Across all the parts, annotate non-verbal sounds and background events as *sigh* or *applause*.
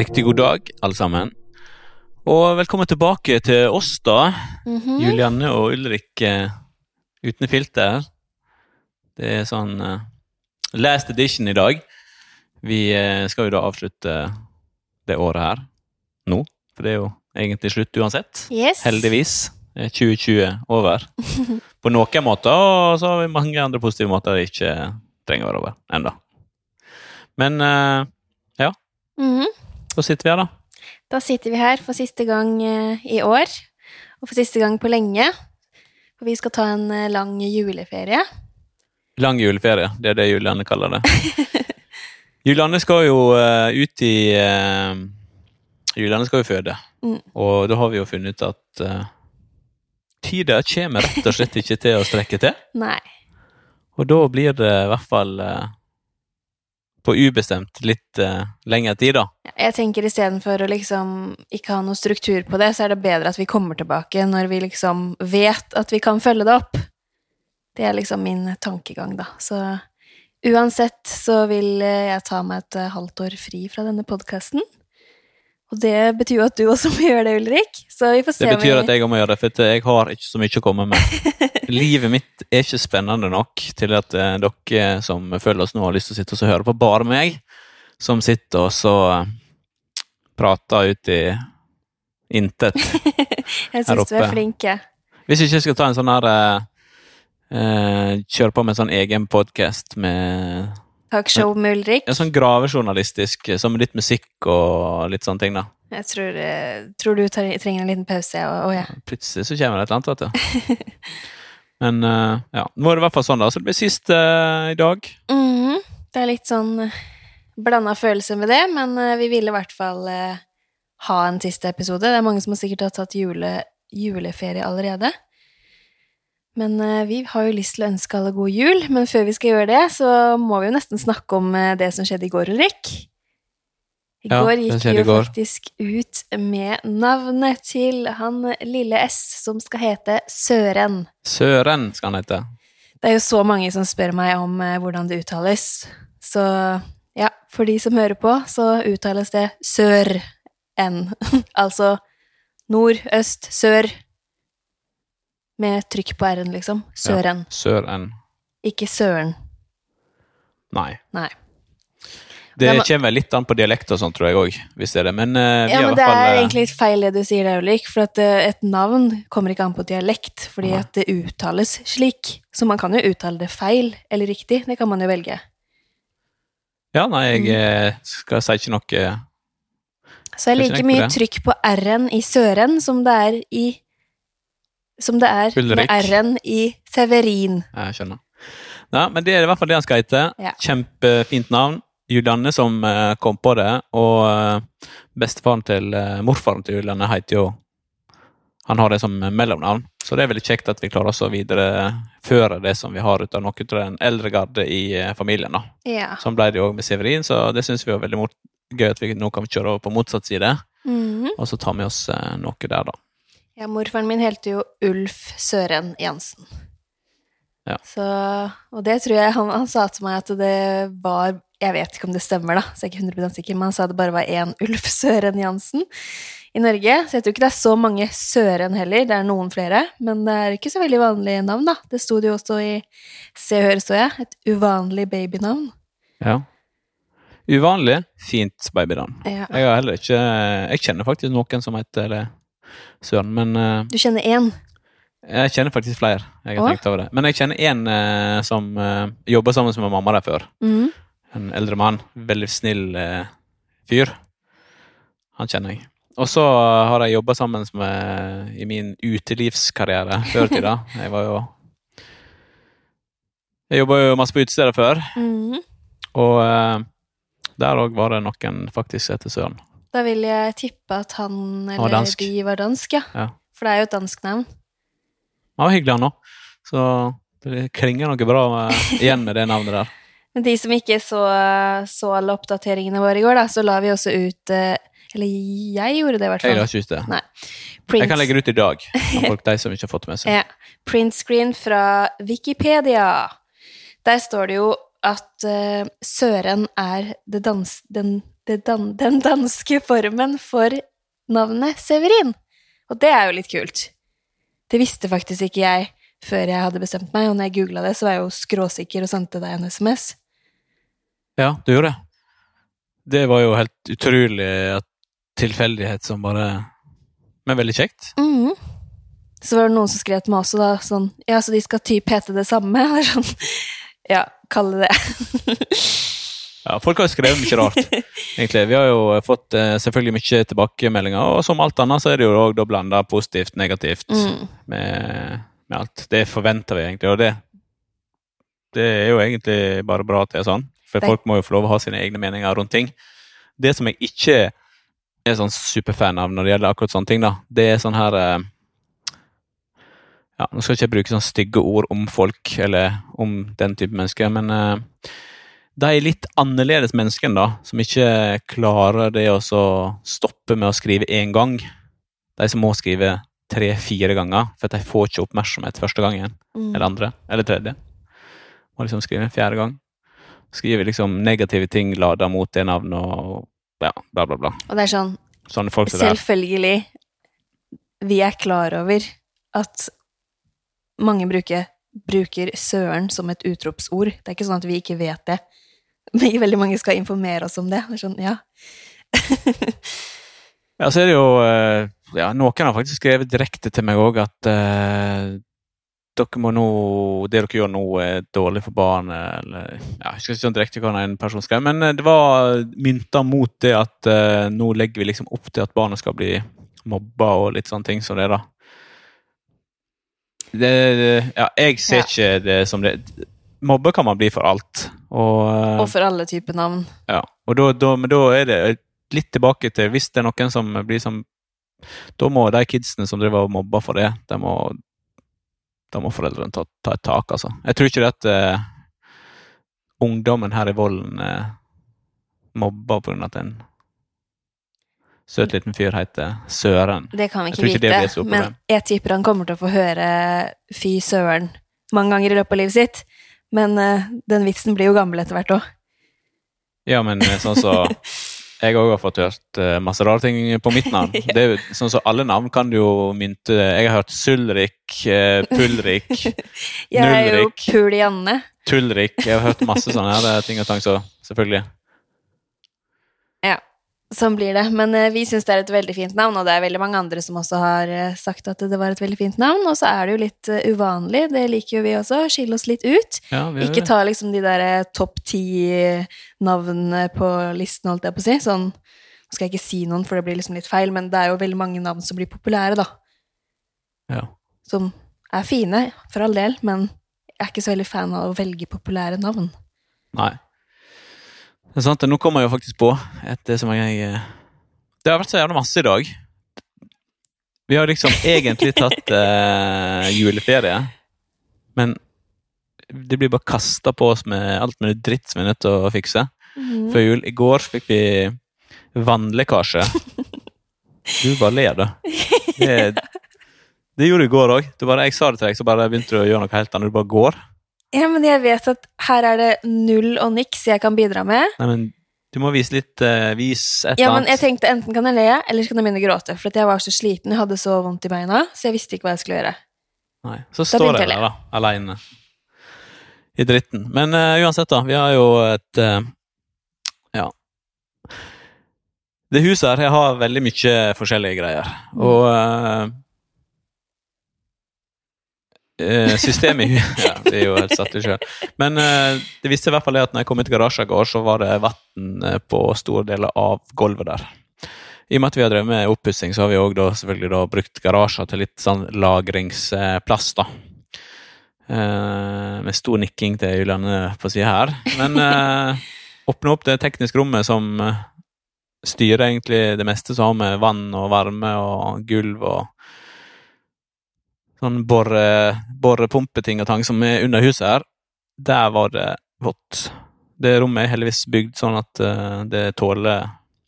Riktig god dag, alle sammen. Og velkommen tilbake til oss, da. Mhm. Julianne og Ulrik eh, uten filter. Det er sånn uh, last edition i dag. Vi uh, skal jo da avslutte det året her nå, for det er jo egentlig slutt uansett. Yes. Heldigvis er 2020 over. *laughs* På noen måter, og så har vi mange andre positive måter det ikke trenger å være over ennå. Men eh, Mhm. Så sitter vi her, da. Da sitter vi her for siste gang eh, i år, og for siste gang på lenge. For vi skal ta en eh, lang juleferie. Lang juleferie, det er det Julianne kaller det. *laughs* Julianne skal jo eh, ut i uh, Julianne skal jo føde, Mm. og da har vi jo funnet ut at uh, tida kommer rett og slett ikke til å strekke til. Nei. Og da blir det i hvert fall eh, på ubestemt litt uh, lengre tid, da. Jeg tenker istedenfor å liksom ikke ha noe struktur på det, så er det bedre at vi kommer tilbake når vi liksom vet at vi kan følge det opp. Det er liksom min tankegang, da. Så uansett så vil eh, jeg ta meg et eh, halvt år fri fra denne podkasten. Og det betyr jo at du også må gjøre det, Ulrik. Så vi får se Det betyr at jeg må gjøre det, for jeg har ikke så mye å komme med. *laughs* Livet mitt er ikke spennende nok til at eh, dere som følger oss nå, har lyst til å sitte og høre på bare meg, som sitter og så eh, prater ut i intet. *laughs* Jeg her syns du er flink. Hvis ikke jeg skal ta en sånn her eh, eh, Kjøre på med en sånn egen podkast med Talkshow med Ulrik. en sånn gravejournalistisk, som med litt musikk og litt sånne ting, da. Jeg tror, eh, tror du tar, trenger en liten pause, og, og ja. Plutselig så kommer det et eller annet, vet du. *laughs* Men eh, ja, nå er det i hvert fall sånn, da. Så det blir siste uh, i dag. Mhm. Det er litt sånn blanda følelser med det, men uh, vi ville i hvert fall uh, ha en siste episode. Det er mange som har sikkert har tatt jule, juleferie allerede. Men eh, vi har jo lyst til å ønske alle god jul, men før vi skal gjøre det, så må vi jo nesten snakke om eh, det som skjedde i går, Ulrik. I Ja, går gikk vi jo går. faktisk ut med navnet til han lille S, som skal hete Søren. Søren skal han hete. Det er jo så mange som spør meg om eh, hvordan det uttales. Så ja, for de som hører på, så uttales det sør-n. *laughs* altså nord, øst, sør. Med trykk på r-en, liksom. Søren. Søren. Ikke søren. Nei. Nei. Det kommer litt an på dialekt og sånn, tror jeg òg, hvis det er det. Men eh, Ja, i men det fall er eh, egentlig litt feil det du sier der, Ulrik. For at uh, et navn kommer ikke an på dialekt, fordi Nei. at det uttales slik. Så man kan jo uttale det feil eller riktig. Det kan man jo velge. Ja, nei, jeg Mm. skal si ikke noe Så det er like mye trykk på R-en i Søren som det er i Som det er Ulrik. med R-en i Severin. Jeg skjønner. Ja, men det er i hvert fall det han skal hete. Ja. Kjempefint navn. Julianne som eh, kom på det, og eh, bestefaren til eh, morfaren til Julianne heter jo Han har det som mellomnavn, så det er veldig kjekt at vi klarer oss å videreføre det som vi har ut av noe av den eldre garde i familien. da. Ja. Sånn ble det jo òg med Severin, så det syns vi var veldig gøy at vi nå kan kjøre over på motsatt side, Mhm. og så tar vi oss noe der, da. Ja, morfaren min helte jo Ulf Søren Jansen. Ja. Så, og det tror jeg han, han sa til meg at det var Jeg vet ikke om det stemmer, da, så jeg er ikke 100 sikker, men han sa det bare var én Ulf Søren Jansen i Norge. Så jeg tror ikke det er så mange Søren heller, det er noen flere. Men det er ikke så veldig vanlige navn, da. Det sto det jo også i Se og Hør, så jeg. Et uvanlig babynavn. Ja. Uvanlig, fint babynavn. Ja. Jeg har heller ikke Jeg kjenner faktisk noen som heter det, Søren, men uh, Du kjenner én? jeg kjenner faktisk flere. Jeg har Åh? tenkt over det. Men jeg kjenner en uh, som uh, jobba sammen med mamma der før. Mm. En eldre mann. Veldig snill eh, fyr. Han kjenner jeg. Og så har jeg jobba sammen med i min utelivskarriere *laughs* før i tida. Jeg var jo Jeg jobba jo masse på utesteder før, Mm. og eh, der òg var det noen faktisk etter Søren. Da vil jeg tippe at han eller dansk. de var dansk, ja. Ja. For det er jo et dansk navn. Han var hyggelig, han òg. Så det klinger noe bra med, igjen med det navnet der. *laughs* Men de som ikke så, så alle oppdateringene våre i går, da, så la vi også ut eh, Eller jeg gjorde det, i hvert Jeg fall. har ikke ut det. Nei. Jeg kan legge det ut i dag, for *laughs* folk de som ikke har fått med seg. Ja. Printscreen fra Wikipedia. Der står det jo at uh, Søren er det dans, den, dan, den danske formen for navnet Severin. Og det er jo litt kult. Det visste faktisk ikke jeg før jeg hadde bestemt meg, og når jeg googla det, så var jeg jo skråsikker og sendte deg en SMS. Ja, du gjorde det. Det var jo helt utrolig at tilfeldighet som bare Men veldig kjekt. Mhm. Så var det noen som skrev til meg også, da, sånn Ja, så de skal typ hete det samme? *laughs* Eller sånn Ja, kalle det *laughs* Ja, folk har jo skrevet mye rart, *laughs* egentlig. Vi har jo fått eh, selvfølgelig mye tilbakemeldinger, og som alt annet så er det jo òg da blanda positivt, negativt mm. med, med alt. Det forventer vi egentlig, og det Det er jo egentlig bare bra at det er sånn, for Det- folk må jo få lov å ha sine egne meninger rundt ting. Det som jeg ikke er sånn superfan av når det gjelder akkurat sånne ting, da, det er sånn her eh, Ja, nå skal jeg ikke bruke sånne stygge ord om folk, eller om den type mennesker, men eh, de litt annerledes menneskene, da, som ikke klarer det å så stoppe med å skrive én gang. De som må skrive tre-fire ganger, for de får ikke oppmerksomhet første gangen, Mm. eller andre, eller tredje. Må liksom skrive en fjerde gang. Skriver liksom negative ting lada mot det navnet og ja, bla, bla, bla. Og det er sånn Sånne folk. Selvfølgelig, vi er klar over at mange bruker, bruker søren som et utropsord. Det er ikke sånn at vi ikke vet det. *laughs* Veldig mange skal informere oss om det. sånn, ja. *laughs* Ja, så er det jo eh, ja, Noen har faktisk skrevet direkte til meg òg at eh, dere må nå, det dere gjør nå, er dårlig for barnet. Eller, ja, jeg skal ikke sånn direkte hva en person skrev, men eh, det var mynta mot det at eh, nå legger vi liksom opp til at barnet skal bli mobba og litt sånne ting som det, da. Det, det- ja, jeg ser Ja. ikke det som det Mobbe kan man bli for alt. Og, eh, Og for alle typer navn. ja, da, da, men da er det litt tilbake til Hvis det er noen som blir som Da må de kidsene som driver og mobber for det, de må, da må foreldrene ta, ta et tak, altså. Jeg tror ikke det at uh, ungdommen her i Vollen uh, mobber pga. at en søt liten fyr heter Søren. Det kan vi ikke ikke vite. Men jeg tipper han kommer til å få høre fy søren mange ganger i løpet av livet sitt. Men eh, den vitsen blir jo gammel etter hvert òg. Ja, men eh, sånn så *laughs* Jeg òg har fått hørt eh, masse rare ting på mitt navn. *laughs* Det er jo sånn så Alle navn kan du jo mynte Jeg har hørt Sulrik, Pulrik, *laughs* Jeg er jo Nullrik. Pulianne. Tullrik. Jeg har hørt masse sånne ting og tang, så selvfølgelig. Sånn blir det. Men eh, vi syns det er et veldig fint navn, og det er veldig mange andre som også har eh, sagt at det var et veldig fint navn. Og så er det jo litt eh, uvanlig, det liker jo vi også, skille oss litt ut. Ja, Ikke ta liksom de der topp ti navnene på listen, holdt jeg på å si. Sånn, nå skal jeg ikke si noen, for det blir liksom litt feil, men det er jo veldig mange navn som blir populære, da. Ja. Som er fine, for all del, men jeg er ikke så veldig fan av å velge populære navn. Nei. Det er sant, nå kommer jeg jo faktisk på et det som jeg eh, Det har vært så jævla masse i dag. Vi har liksom *laughs* egentlig tatt eh, juleferie, men det blir bare kasta på oss med alt mulig dritt som vi er nødt til å fikse. Før jul. I går fikk vi vannlekkasje. *laughs* Du bare ler, da. *laughs* Det, det gjorde du i går òg. Jeg sa det til deg, så bare begynte du å gjøre noe helt annet. Du bare går. Ja, men jeg vet at her er det null og niks jeg kan bidra med. Nei, men du må vise litt uh, Vis et Ja, eller men jeg tenkte enten kan jeg le, eller så kan jeg begynne å gråte. For jeg var så sliten, jeg hadde så vondt i beina, så jeg visste ikke hva jeg skulle gjøre. Nei, så Da står jeg der, da, aleine. I dritten. Men uh, uansett, da. Vi har jo et uh, Ja. Det huset her jeg har veldig mye forskjellige greier. Og eh, eh, Systemet i hu- *laughs* Ja, det er jo helt satt i sjø. Men eh, det viste i hvert fall at når jeg kom ut i garasjen i går, så var det vann på store deler av gulvet der. I og med at vi har drevet med oppussing, så har vi òg selvfølgelig da brukt garasjer til litt sånn lagringsplass, da. Eh, med stor nikking til Julianne på sida her. Men eh, åpne opp det tekniske rommet som eh, styrer egentlig det meste som har med vann og varme og gulv og sånn borre, borrepumpeting og tang som er under huset her. Der var det vått. Det rommet er heldigvis bygd sånn at eh, det tåler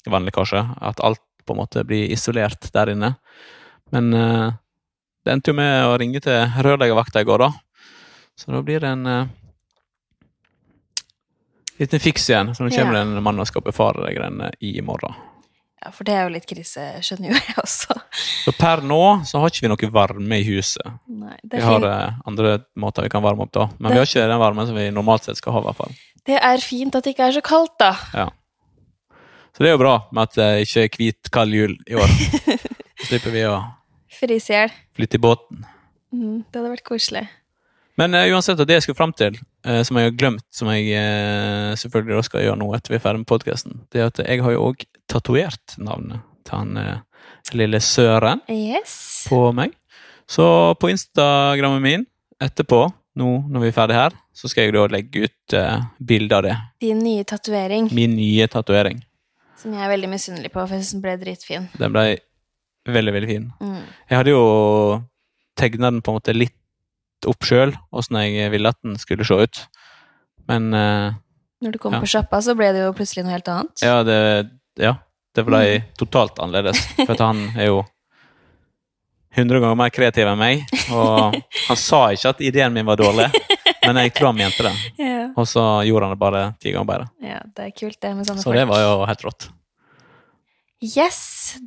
vannlekkasje. At alt på en måte blir isolert der inne. Men eh, det endte jo med å ringe til rørleggervakta i går, da. Så da blir det en uh, Liten fiks igjen, så nå kommer Ja. det en mann og skal befare de greiene i morgen. Ja, for det er jo litt krise, skjønner jo jeg også. Så per nå så har ikke vi noe varme i huset. Nei, det Vi har eh, andre måter vi kan varme opp da, men Det- vi har ikke den varmen som vi normalt sett skal ha. i hvert fall. det er fint at det ikke er så kaldt, da. Ja. Så det er jo bra med at det ikke er hvit, kald jul i år. *laughs* Så slipper vi å Fryse i hjel. flytte i båten. Mm, det hadde vært koselig. Men uh, uansett, og det jeg skulle fram til, som jeg har glemt, som jeg eh, selvfølgelig også skal gjøre nå etter vi er ferdig med podkasten, det er at jeg har jo òg tatovert navnet til han eh, lille Søren Yes. på meg. Så på Instagrammen min etterpå, nå når vi er ferdig her, så skal jeg da legge ut uh, bilde av det. Din nye tatovering, Min nye tatovering. som jeg er veldig misunnelig på, for jeg syns den ble dritfin. Den ble veldig, veldig fin. Mm. Jeg hadde jo tegna den på en måte litt opp sjøl, åssen jeg ville at den skulle se ut. Men uh, Når du kom Ja. på sjappa, så ble det jo plutselig noe helt annet. ja, det, ja, det ble totalt annerledes. *laughs* For at han er jo 100 ganger mer kreativ enn meg. Og *laughs* han sa ikke at ideen min var dårlig, men jeg tror han mente det. *laughs* Ja. Og så gjorde han det bare ti ganger bedre. ja, det er kult, det med sånne folk. Så det var jo helt rått. Yes,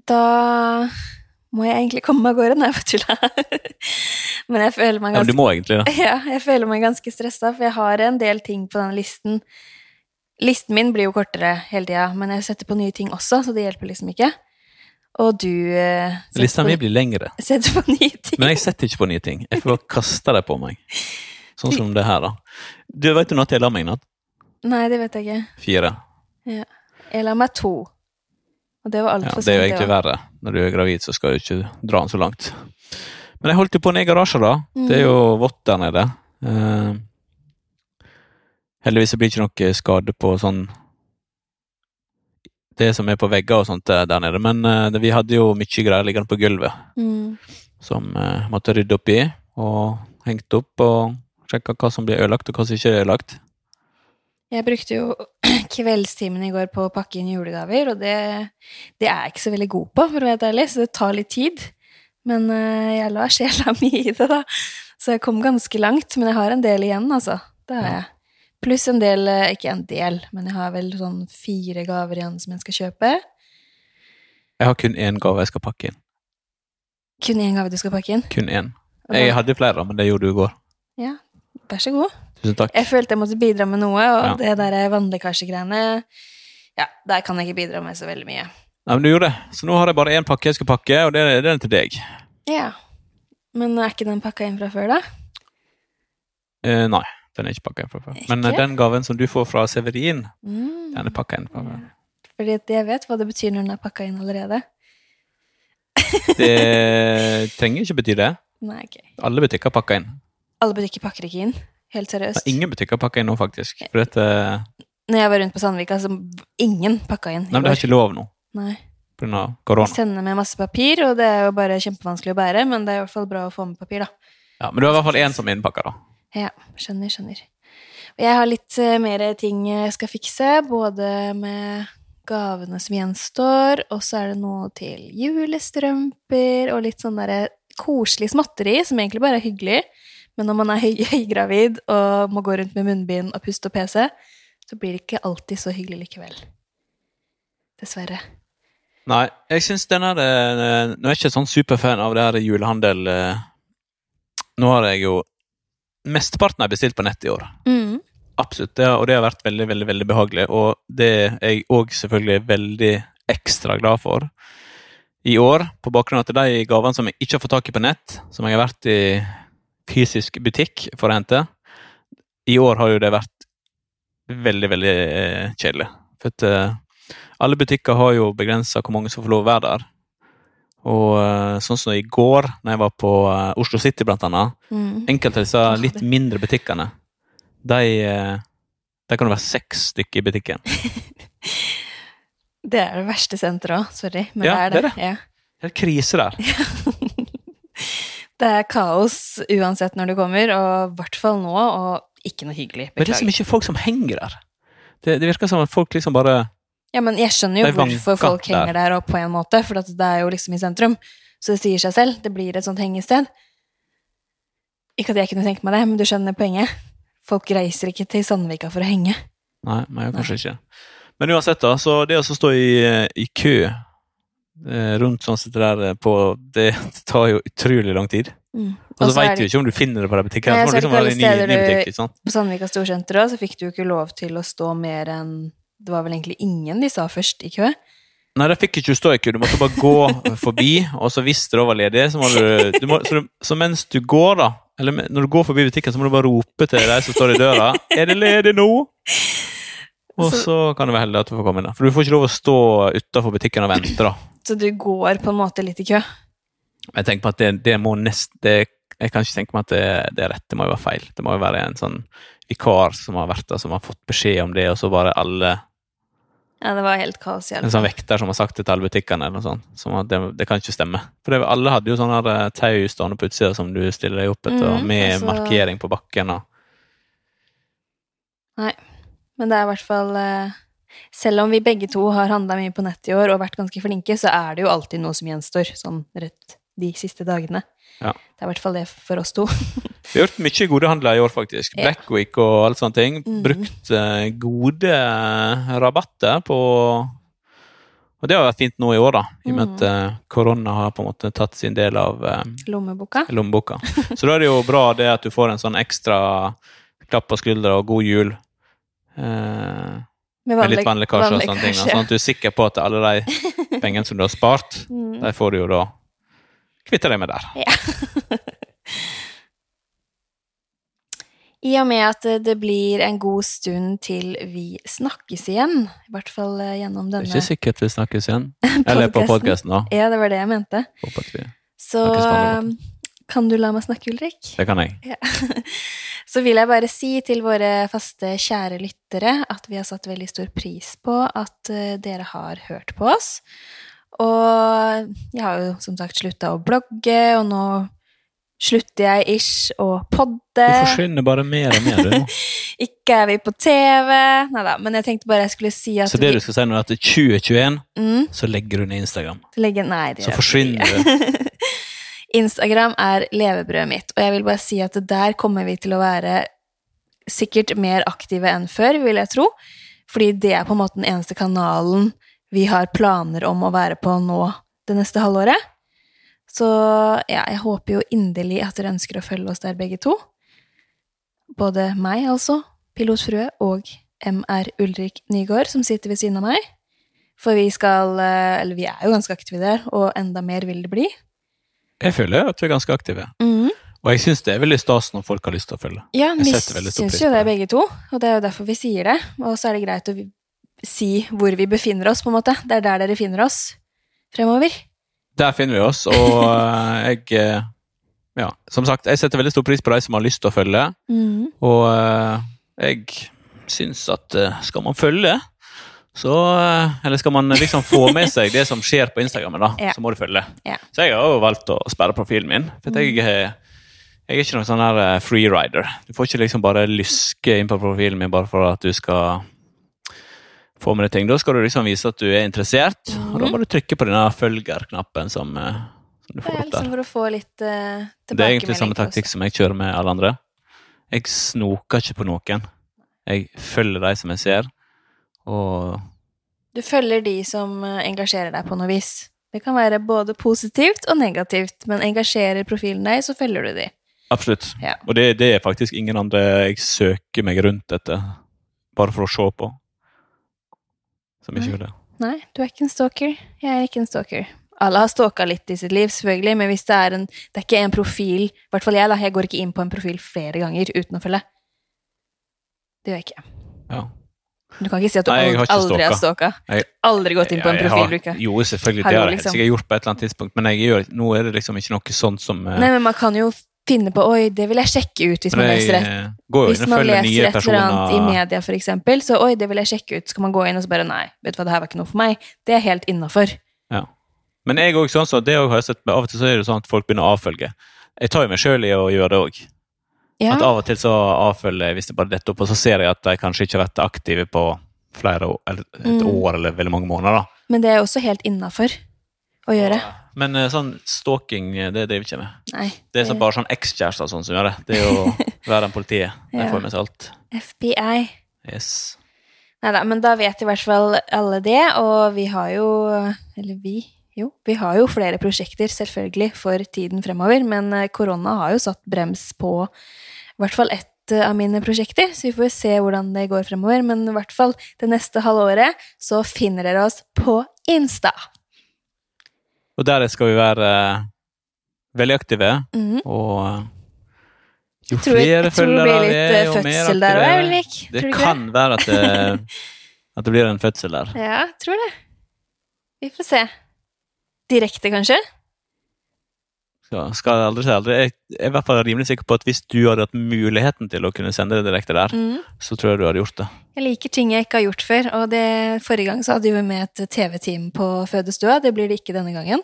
da må jeg egentlig komme meg av gårde. Nei, jeg tulla. *laughs* Men jeg føler meg Ja, men du ganske må egentlig det. Ja, jeg føler meg ganske stressa, for jeg har en del ting på den listen. Listen min blir jo kortere hele tida, men jeg setter på nye ting også, så det hjelper liksom ikke. Og du eh, Lista mi blir lengre. *laughs* setter på nye ting. Men jeg setter ikke på nye ting. Jeg får bare kaste det på meg. Sånn som det her, da. Du vet jo når jeg la meg i natt? Nei, det vet jeg ikke. Fire. Jeg la meg to. Og det var Ja, altfor det er jo egentlig verre. Når du er gravid, så skal du ikke dra den så langt. Men jeg holdt jo på ned i garasjen, da. Det er jo vått der nede. Uh, heldigvis så blir det ikke noe skade på sånn Det som er på vegger og sånt eh, der nede. Men uh, det, vi hadde jo mye greier liggende på gulvet Mm. som uh, måtte rydde opp i. Og hengt opp og sjekka hva som blir ødelagt, og hva som ikke er ødelagt. Jeg brukte jo kveldstimen i går på å pakke inn julegaver, og det, det er jeg ikke så veldig god på, for å være ærlig, så det tar litt tid. Men eh, jeg la sjela *laughs* mi i det, da. Så jeg kom ganske langt. Men jeg har en del igjen, altså. Det har jeg. Pluss en del eh, Ikke en del, men jeg har vel sånn fire gaver igjen som jeg skal kjøpe. Jeg har kun én gave jeg skal pakke inn. Kun én gave du skal pakke inn. Kun én. Jeg hadde flere, men det gjorde du i går. Ja, vær så god. Tusen takk. Jeg følte jeg måtte bidra med noe, og Ja. det der vannlekkasjegreiene Ja, der kan jeg ikke bidra med så veldig mye. Nei, men du gjorde det. Så nå har jeg bare én pakke jeg skal pakke, og det er den til deg. Ja. Men er ikke den pakka inn fra før, da? Eh, nei, den er ikke pakka inn fra før. Men eh, den gaven som du får fra Severin, Mm. den er pakka inn fra før. Fordi jeg vet hva det betyr når den er pakka inn allerede. *laughs* Det trenger ikke bety det. Nei, okay. Alle butikker pakker inn. Alle butikker pakker ikke inn. Helt seriøst. ingen butikker pakker inn nå, faktisk. For dette Når jeg var rundt på Sandvika, så ingen pakka inn. Nei, men det er ikke lov nå, Nei. pga. av korona. sender med masse papir, og det er jo bare kjempevanskelig å bære, men det er i hvert fall bra å få med papir, da. Ja, men du har i hvert fall én som er innpakka, da. Ja, skjønner, skjønner. Og jeg har litt eh, mer ting jeg skal fikse, både med gavene som gjenstår, og så er det noe til julestrømper, og litt sånn derre koselig småtteri, som egentlig bare er hyggelig. Men når man er høy *laughs* høygravid og må gå rundt med munnbind og puste og PC, så blir det ikke alltid så hyggelig likevel. Dessverre. Nei, jeg syns den her eh, Nå er jeg ikke sånn superfan av det her julehandel eh. Nå har jeg jo Mesteparten jeg bestilt på nett i år. Mm. Absolutt, det, og det har vært veldig veldig, veldig behagelig. Og det er jeg òg selvfølgelig veldig ekstra glad for i år, på bakgrunn av at de gavene som jeg ikke har fått tak i på nett, som jeg har vært i fysisk butikk for å hente, i år har jo det vært veldig, veldig eh, kjedelig. For at eh, alle butikker har jo begrensa hvor mange som får lov å være der. Og eh, sånn som i går, når jeg var på Oslo City, blant annet, Mm. enkelte av disse litt mindre butikkene, de, de kan det være seks stykker i butikken. *laughs* Det er det verste senteret òg, sorry. Men Ja, det er det det. er Ja. Det er krise der. *laughs* Det er kaos uansett når du kommer, og i hvert fall nå, og ikke noe hyggelig. Men det er så mye folk som henger der. Det, det virker som at folk liksom bare Ja, men jeg skjønner jo hvorfor folk der. henger der, og på en måte, for at det er jo liksom i sentrum. Så det sier seg selv. Det blir et sånt hengested. Ikke at jeg kunne tenkt meg det, men du skjønner poenget. Folk reiser ikke til Sandvika for å henge. Nei, men jeg kanskje ikke. Men uansett, da, så det å stå i, i kø rundt sånn som det der eh, på Det tar jo utrolig lang tid. Mm. Og så veit du ikke om du finner det på de butikkene. Nei, Så du liksom være i ny, ny butikk, du- På Sandvika Storsenter også, så fikk du jo ikke lov til å stå mer enn Det var vel egentlig ingen de sa først i kø. Nei, det fikk ikke stå i kø. Du måtte bare gå *laughs* forbi, og så hvis det var ledig, så må du, du må, så, du, så mens du går, da eller når du går forbi butikken, så må du bare rope til de som står i døra 'Er det ledig nå?' Og Så- så kan det være heldig at du får komme inn. da. For du får ikke lov å stå utafor butikken og vente, da. Så du går på en måte litt i kø. Jeg tenker på at det, det må nest, det, Jeg kan ikke tenke meg at det, det er rett. Det må jo være feil. Det må jo være en sånn vikar som har vært der, som har fått beskjed om det, og så bare alle Ja, det var helt kaos En sånn vekter som har sagt det til alle butikkene, eller noe sånt. Som at det, det kan ikke stemme. For det, alle hadde jo sånne her, eh, tau stående på utsida som du stiller deg opp etter, mm, med altså- markering på bakken. og Men det er i hvert fall eh, Selv om vi begge to har handla mye på nett i år og vært ganske flinke, så er det jo alltid noe som gjenstår, sånn rett de siste dagene. Ja. Det er i hvert fall det for oss to. *laughs* Vi har gjort mye gode handler i år, faktisk. Ja. Black Week og alle sånne ting. Mhm. Brukt eh, gode eh, rabatter på Og det har vært fint nå i år, da. I og med at Mhm. eh, korona har på en måte tatt sin del av Lommeboka. lommeboka. *laughs* Så da er det jo bra det at du får en sånn ekstra klapp på skuldra og god jul. Eh, med litt vannlekkasje og sånne ting. Sånn at du er sikker på at alle de *laughs* pengene som du har spart, Mm. de får du jo da kvitte deg med der. Ja. *laughs* I og med at det blir en god stund til vi snakkes igjen, i hvert fall gjennom gjennom Det er denne ikke sikkert vi snakkes igjen. *laughs* Eller på podkasten, da. Ja, det var det jeg mente. Håper at vi Så Kan du la meg snakke, Ulrik? Det kan jeg. Ja. *laughs* Så vil jeg bare si til våre faste, kjære lyttere at vi har satt veldig stor pris på at eh, dere har hørt på oss. Og jeg har jo som sagt slutta å blogge, og nå slutter jeg ish å podde. Du forsvinner bare mer og mer, du. *laughs* Ikke er vi på TV. Nei da, men jeg tenkte bare jeg skulle si at Så det du skal si nå, er at i 2021 mm, så legger du ned Instagram. Legger... Nei, det Så gjør jeg forsvinner du. *laughs* Instagram er levebrødet mitt, og jeg vil bare si at der kommer vi til å være sikkert mer aktive enn før, vil jeg tro. Fordi det er på en måte den eneste kanalen vi har planer om å være på nå det neste halvåret. Så ja, jeg håper jo inderlig at dere ønsker å følge oss der begge to. Både meg, altså, Pilotfrue, og MR Ulrik Nygaard, som sitter ved siden av meg. For vi skal eh, Eller vi er jo ganske aktive der, og enda mer vil det bli. Jeg føler at vi er ganske aktive. Mm. Og jeg syns det er veldig stas når folk har lyst til å følge. Ja, vi syns jo det er begge to, og det er jo derfor vi sier det. Og så er det greit å si hvor vi befinner oss, på en måte. Det er der dere finner oss fremover. Der finner vi oss, og *laughs* eh, jeg eh, Ja, som sagt, jeg setter veldig stor pris på de som har lyst til å følge. mm. Og eh, jeg syns at skal man følge, så eh, Eller skal man liksom få med seg det som skjer på Instagram, da, Ja. så må du følge. Ja. Så jeg har jo valgt å sperre profilen min. For jeg, eh, jeg er ikke noen sånn her eh, freerider. Du får ikke liksom bare lyske inn på profilen min bare for at du skal få med deg ting. Da skal du liksom vise at du er interessert, og da må du trykke på denne følger-knappen som, som du får opp der. liksom for å få litt uh, Det er egentlig samme taktikk som jeg kjører med alle andre. Jeg snoker ikke på noen. Jeg følger de som jeg ser, og Du følger de som eh, engasjerer deg på noe vis. Det kan være både positivt og negativt, men engasjerer profilen deg, så følger du de. absolutt. Ja. Og det, det er faktisk ingen andre jeg søker meg rundt etter, bare for å se på. Som ikke gjør det. Nei, du er ikke en stalker. Jeg er ikke en stalker. Alle har stalka litt i sitt liv, selvfølgelig, men hvis det er en Det er ikke en profil I hvert fall jeg, da. Jeg går ikke inn på en profil flere ganger uten å følge. Det gjør jeg ikke. Ja. Du kan ikke si at du Nei, har aldri, aldri har stalka. Aldri gått inn på en Ja, jeg profil har- du ikke Jo, selvfølgelig. Har det har jeg liksom. sikkert gjort på et eller annet tidspunkt, men gjør, nå er det liksom ikke noe sånt som eh, Nei, men man kan jo finne på Oi, det vil jeg sjekke ut hvis man leser et eh, Hvis man leser et eller annet i media, for eksempel, så oi, det vil jeg sjekke ut. Så kan man gå inn og så bare nei, vet du hva, det her var ikke noe for meg. Det er helt innafor. Ja. Men jeg også, sånn, så det har jeg sett, av og til så er det sånn at folk begynner å avfølge. Jeg tar jo meg sjøl i å gjøre det òg. Ja. At av og til så avfølger jeg hvis det bare detter opp, og så ser jeg at de kanskje ikke har vært aktive på flere år, eller et Mm. år eller veldig mange måneder. da. Men det er også helt innafor å gjøre. Men eh, sånn stalking, eh, det driver ikke jeg med. Nei. Det er så bare sånn ekskjærester sånn som gjør det. Det er jo *laughs* verre enn politiet. Der Ja. får med seg alt. FBI. Yes. Nei da, men da vet i hvert fall alle det, og vi har jo Eller vi, jo. Vi har jo flere prosjekter, selvfølgelig, for tiden fremover, men eh, korona har jo satt brems på i hvert fall ett eh, av mine prosjekter, så vi får se hvordan det går fremover. Men i hvert fall det neste halvåret så finner dere oss på Insta. Og der skal vi være eh, veldig aktive, mm. og jo Tror flere det følgere vi er, jo mer der aktive også, er vi. Det kan være at det, *laughs* at det blir en fødsel der. Ja, jeg tror det. Vi får se. Direkte, kanskje? Ja, skal jeg aldri si aldri. Jeg er i hvert fall rimelig sikker på at hvis du hadde hatt muligheten til å kunne sende det direkte der, Mm. så tror jeg du hadde gjort det. Jeg liker ting jeg ikke har gjort før, og det, forrige gang så hadde vi med et TV-team på fødestua. Det blir det ikke denne gangen.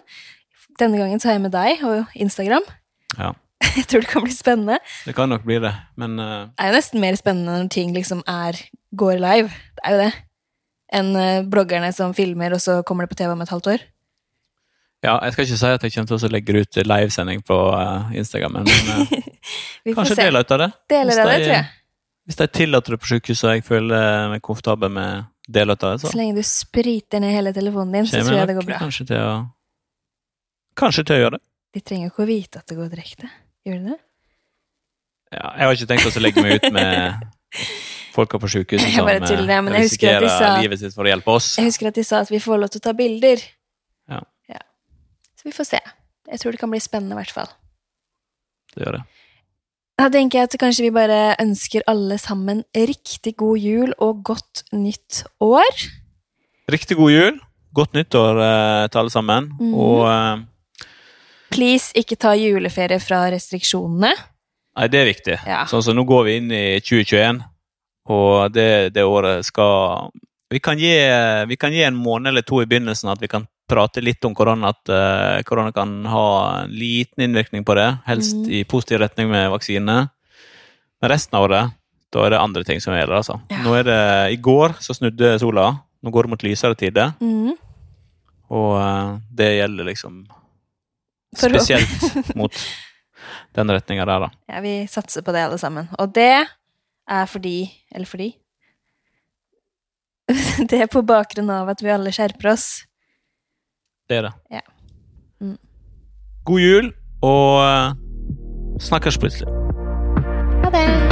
Denne gangen så har jeg med deg og Instagram. Ja. *laughs* Jeg tror det kan bli spennende. Det kan nok bli det, men uh... Det er jo nesten mer spennende når ting liksom er går live. Det er jo det. Enn eh, bloggerne som filmer, og så kommer det på TV om et halvt år. Ja, jeg skal ikke si at jeg kommer til å legge ut livesending på eh, Instagram, men eh, *laughs* kanskje se. deler ut av det. Deler Hvis av det, tror jeg. Hvis de tillater det på sykehuset og jeg føler meg komfortabel med deler ut av det, så Så lenge du spriter ned hele telefonen din, så tror jeg det går bra. kanskje til å Kanskje til å gjøre det. De trenger ikke å vite at det går direkte. Gjør de det? Ja, jeg har ikke tenkt å legge meg ut med *laughs* folka på sykehuset som tuller, eh, risikerer sa- livet sitt for å hjelpe oss. Jeg husker at de sa at vi får lov til å ta bilder. Så vi får se. Jeg tror det kan bli spennende, i hvert fall. Det gjør det. Da tenker jeg at kanskje vi bare ønsker alle sammen riktig god jul og godt nytt år. Riktig god jul. Godt nyttår eh, til alle sammen. Mm. Og eh, Please, ikke ta juleferie fra restriksjonene. Nei, det er viktig. Ja. Sånn som nå går vi inn i 2021, og det, det året skal vi kan, gi, vi kan gi en måned eller to i begynnelsen at vi kan prate litt om korona, at eh, korona kan ha en liten innvirkning på det, helst mm. i positiv retning med vaksine. Men resten av året, da er det andre ting som gjelder, altså. Ja. Nå er det, I går så snudde sola. Nå går det mot lysere tider, Mm. og eh, det gjelder liksom spesielt *laughs* mot den retninga der, da. Ja, vi satser på det, alle sammen. Og det er fordi Eller fordi *laughs* Det er på bakgrunn av at vi alle skjerper oss. Det er det. Ja. Mm. God jul, og eh, snakkes plutselig. Ha det!